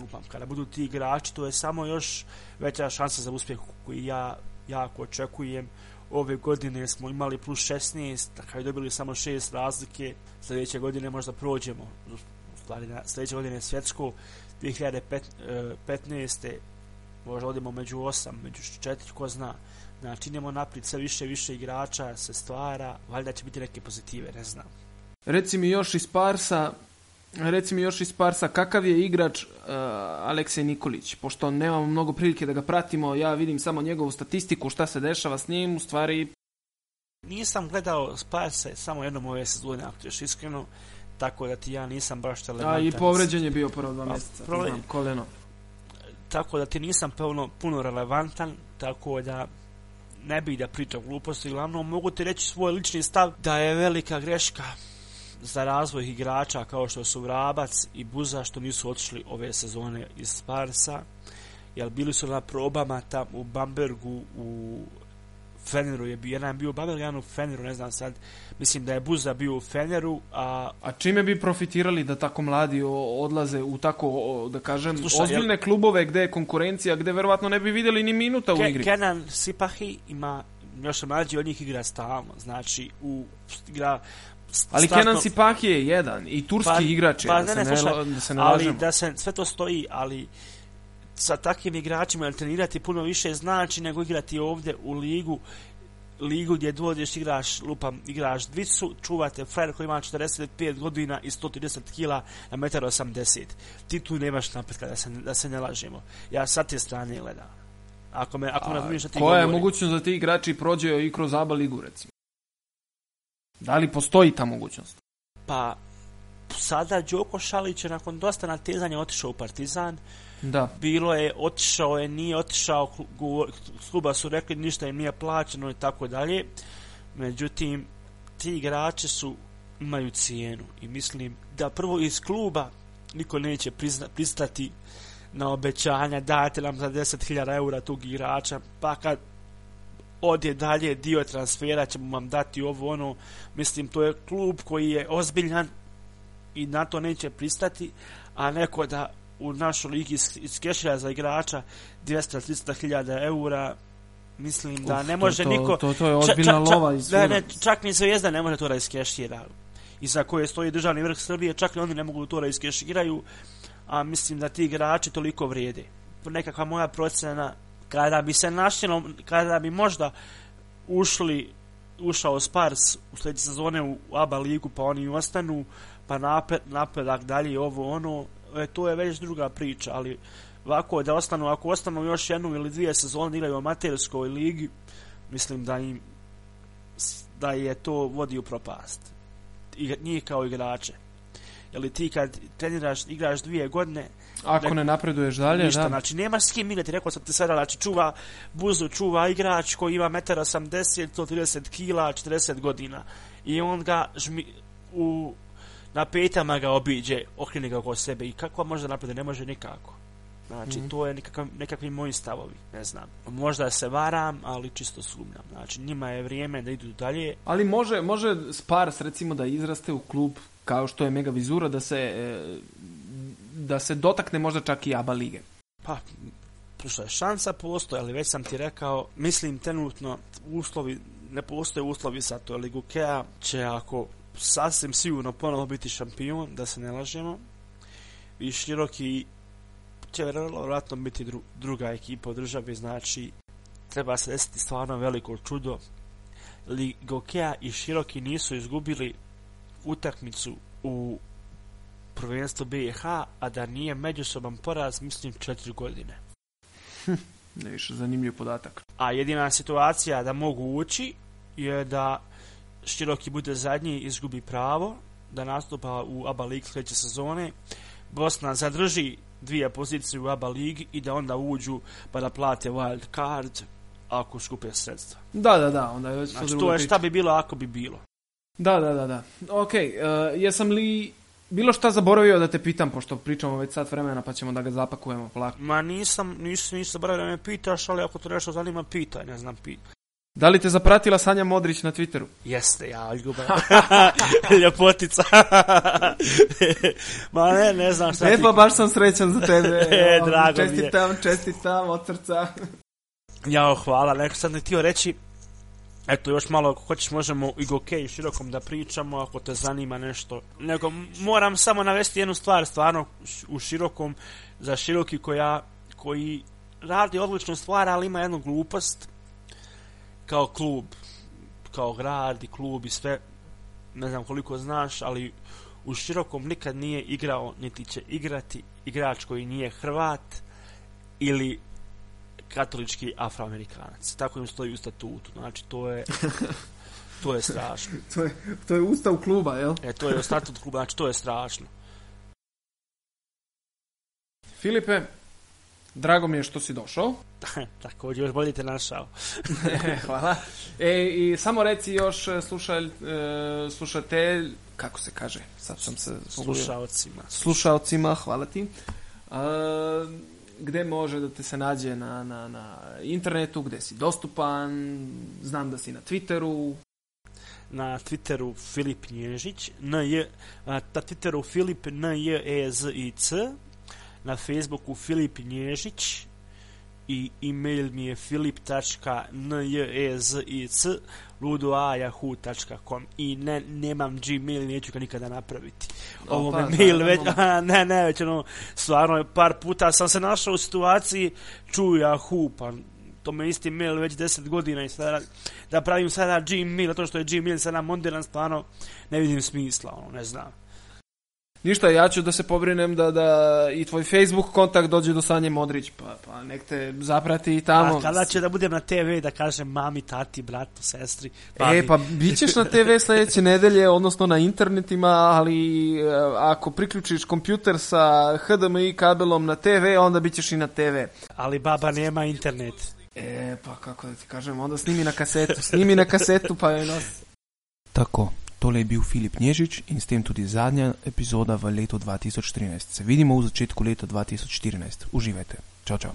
lupam, kada budu ti igrači, to je samo još veća šansa za uspjeh koji ja jako očekujem. Ove godine smo imali plus 16, tako je dobili samo 6 razlike. Sljedeće godine možda prođemo, u stvari na sljedeće godine svjetsko, 2015 možda odemo među 8, među 4, ko zna. Znači, idemo naprijed sve više više igrača, se stvara, valjda će biti neke pozitive, ne znam. Reci mi još iz Parsa, Reci mi još iz Parsa, kakav je igrač uh, Aleksej Nikolić? Pošto nemamo mnogo prilike da ga pratimo, ja vidim samo njegovu statistiku, šta se dešava s njim, u stvari... Nisam gledao Sparse samo jednom ove sezone, ako ćeš iskreno, tako da ti ja nisam baš relevantan. A i povređen je bio prvo dva mjeseca, prvo... znam, koleno. Tako da ti nisam puno, puno relevantan, tako da ne bih da pričam gluposti, glavno mogu ti reći svoj lični stav da je velika greška za razvoj igrača kao što su Vrabac i Buza što nisu otišli ove sezone iz Sparsa jer bili su na probama tam u Bambergu u Feneru je bio, jedan bio u Bambergu, jedan u Feneru, ne znam sad, mislim da je Buza bio u Feneru, a... A čime bi profitirali da tako mladi odlaze u tako, da kažem, Slušaj, ozbiljne jel- klubove gde je konkurencija, gde verovatno ne bi vidjeli ni minuta u Ke, igri? Kenan Sipahi ima još mlađi od njih igra stalno, znači u igra s- Ali startno- Kenan Sipaki je jedan i turski igrač je, pa da, ne, se ne, ne, slušaj, da se ne ali lažemo. da se sve to stoji, ali sa takvim igračima jer trenirati puno više znači nego igrati ovdje u ligu ligu gdje dođeš igraš lupam igraš dvicu čuvate frajer koji ima 45 godina i 130 kila na 1,80 ti tu nemaš napretka da se, da se ne lažemo ja sa te strane gledam ako me, ako me A razumiješ šta ti koja je govorim. mogućnost da ti igrači prođe i kroz ABA ligu, recimo? Da li postoji ta mogućnost? pa sada Đoko Šalić je nakon dosta natezanja otišao u Partizan Da. bilo je, otišao je, nije otišao, kluba su rekli ništa im nije plaćeno i tako dalje. Međutim, ti igrači su, imaju cijenu i mislim da prvo iz kluba niko neće prizna, pristati na obećanja dajte nam za 10.000 eura tog igrača, pa kad odje dalje dio transfera ćemo vam dati ovo ono, mislim to je klub koji je ozbiljan i na to neće pristati, a neko da u našu ligi is- iskešira za igrača 200-300 hiljada eura. Mislim da ne to- može to, niko To, to je ozbiljna lova iz ne, ne, čak ni Zvijezda ne može to da iskešira. Iza koje stoji državni vrh Srbije čak i oni ne mogu to da iskeširaju a mislim da ti igrači toliko vrijede. Nekakva moja procena kada bi se našlo kada bi možda ušli ušao Spars u sljedeće sezone u ABA ligu pa oni ostanu pa napred, napredak dalje ovo ono e, to je već druga priča ali ovako da ostanu ako ostanu još jednu ili dvije sezone igraju u amaterskoj ligi mislim da im da je to vodi u propast. I, njih kao igrače. Jel ti kad treniraš, igraš dvije godine, Ako nek- ne napreduješ dalje, ništa, da. znači nema s kim igrati, rekao sam ti sada, znači čuva buzu, čuva igrač koji ima 1,80 m, 130 kila, 40 godina. I on ga žmi, u, na petama ga obiđe, okrene ga oko sebe i kako može napreduje, ne može nikako. Znači, Mhm. to je nekakav, nekakvi moji stavovi, ne znam. Možda se varam, ali čisto sumnjam. Znači, njima je vrijeme da idu dalje. Ali može, može Spars recimo da izraste u klub kao što je Mega Vizura da se e, da se dotakne možda čak i ABA lige. Pa, slušaj, šansa postoje, ali već sam ti rekao, mislim trenutno uslovi, ne postoje uslovi sa to, ali Gukea će ako sasvim sigurno ponovo biti šampion, da se ne lažemo, i široki će vjerojatno biti dru, druga ekipa u državi, znači treba se desiti stvarno veliko čudo. Li Gokea i Široki nisu izgubili utakmicu u prvenstvu BiH, a da nije međusoban poraz, mislim, četiri godine. Ne više zanimljiv podatak. A jedina situacija da mogu ući je da Široki bude zadnji i izgubi pravo da nastupa u ABA League sljedeće sezone. Bosna zadrži dvije pozicije u ABA Ligi i da onda uđu pa da plate wild card ako skupe sredstva. Da, da, da, onda je Znači, to je šta bi bilo ako bi bilo. Da, da, da, da. Ok, uh, jesam li bilo šta zaboravio da te pitam, pošto pričamo već sat vremena pa ćemo da ga zapakujemo polako. Ma nisam, nisam, nisam zaboravio da me pitaš, ali ako to nešto zanima, pitaj, ne znam, pitaj. Da li te zapratila Sanja Modrić na Twitteru? Jeste, ja, ljubav. Ljepotica. Ma ne, ne znam šta E ti... pa baš sam srećan za tebe. E, drago mi je. čestitam, čestitam od srca. Jao, hvala, neko sam ti htio reći, eto, još malo, ako hoćeš, možemo i Goke i širokom da pričamo, ako te zanima nešto. Nego, moram samo navesti jednu stvar, stvarno, u širokom, za široki koja, koji radi odličnu stvar, ali ima jednu glupost, kao klub, kao grad i klub i sve, ne znam koliko znaš, ali u širokom nikad nije igrao, niti će igrati igrač koji nije Hrvat ili katolički afroamerikanac. Tako im stoji u statutu. Znači, to je... To je strašno. To je, to je ustav kluba, jel? E, to je statut kluba, znači to je strašno. Filipe, Drago mi je što si došao. Također, još bolje te našao. Hvala. E, I samo reci još e, slušalj, e, slušatelj, kako se kaže, sad sam se... Slušaocima. Slušaocima, hvala ti. A, gde može da te se nađe na, na, na internetu, gde si dostupan, znam da si na Twitteru. Na Twitteru Filip Nježić, na, je, na Twitteru Filip N J E Z I C, na Facebooku Filip Nježić i e-mail mi je filip.njezic ludoa.yahoo.com i ne, nemam Gmail, neću ga nikada napraviti. Ovo me mail da, već, a, ne, ne, već ono, stvarno, par puta sam se našao u situaciji, čuju Yahoo, pa to me isti mail već 10 godina i sada da pravim sada Gmail, zato što je Gmail sada moderan, stvarno ne vidim smisla, ono, ne znam. Ništa, ja ću da se pobrinem da, da i tvoj Facebook kontakt dođe do Sanje Modrić, pa, pa nek te zaprati i tamo. A kada će da budem na TV da kažem mami, tati, bratu, sestri, babi. E, pa bit ćeš na TV sledeće nedelje, odnosno na internetima, ali e, ako priključiš kompjuter sa HDMI kabelom na TV, onda bit ćeš i na TV. Ali baba nema internet. E, pa kako da ti kažem, onda snimi na kasetu, snimi na kasetu pa je nosi. Tako, tole je bil Filip Nježič in s tem tudi zadnja epizoda v letu 2013. Se vidimo v začetku leta 2014. Uživajte. Čau, čau.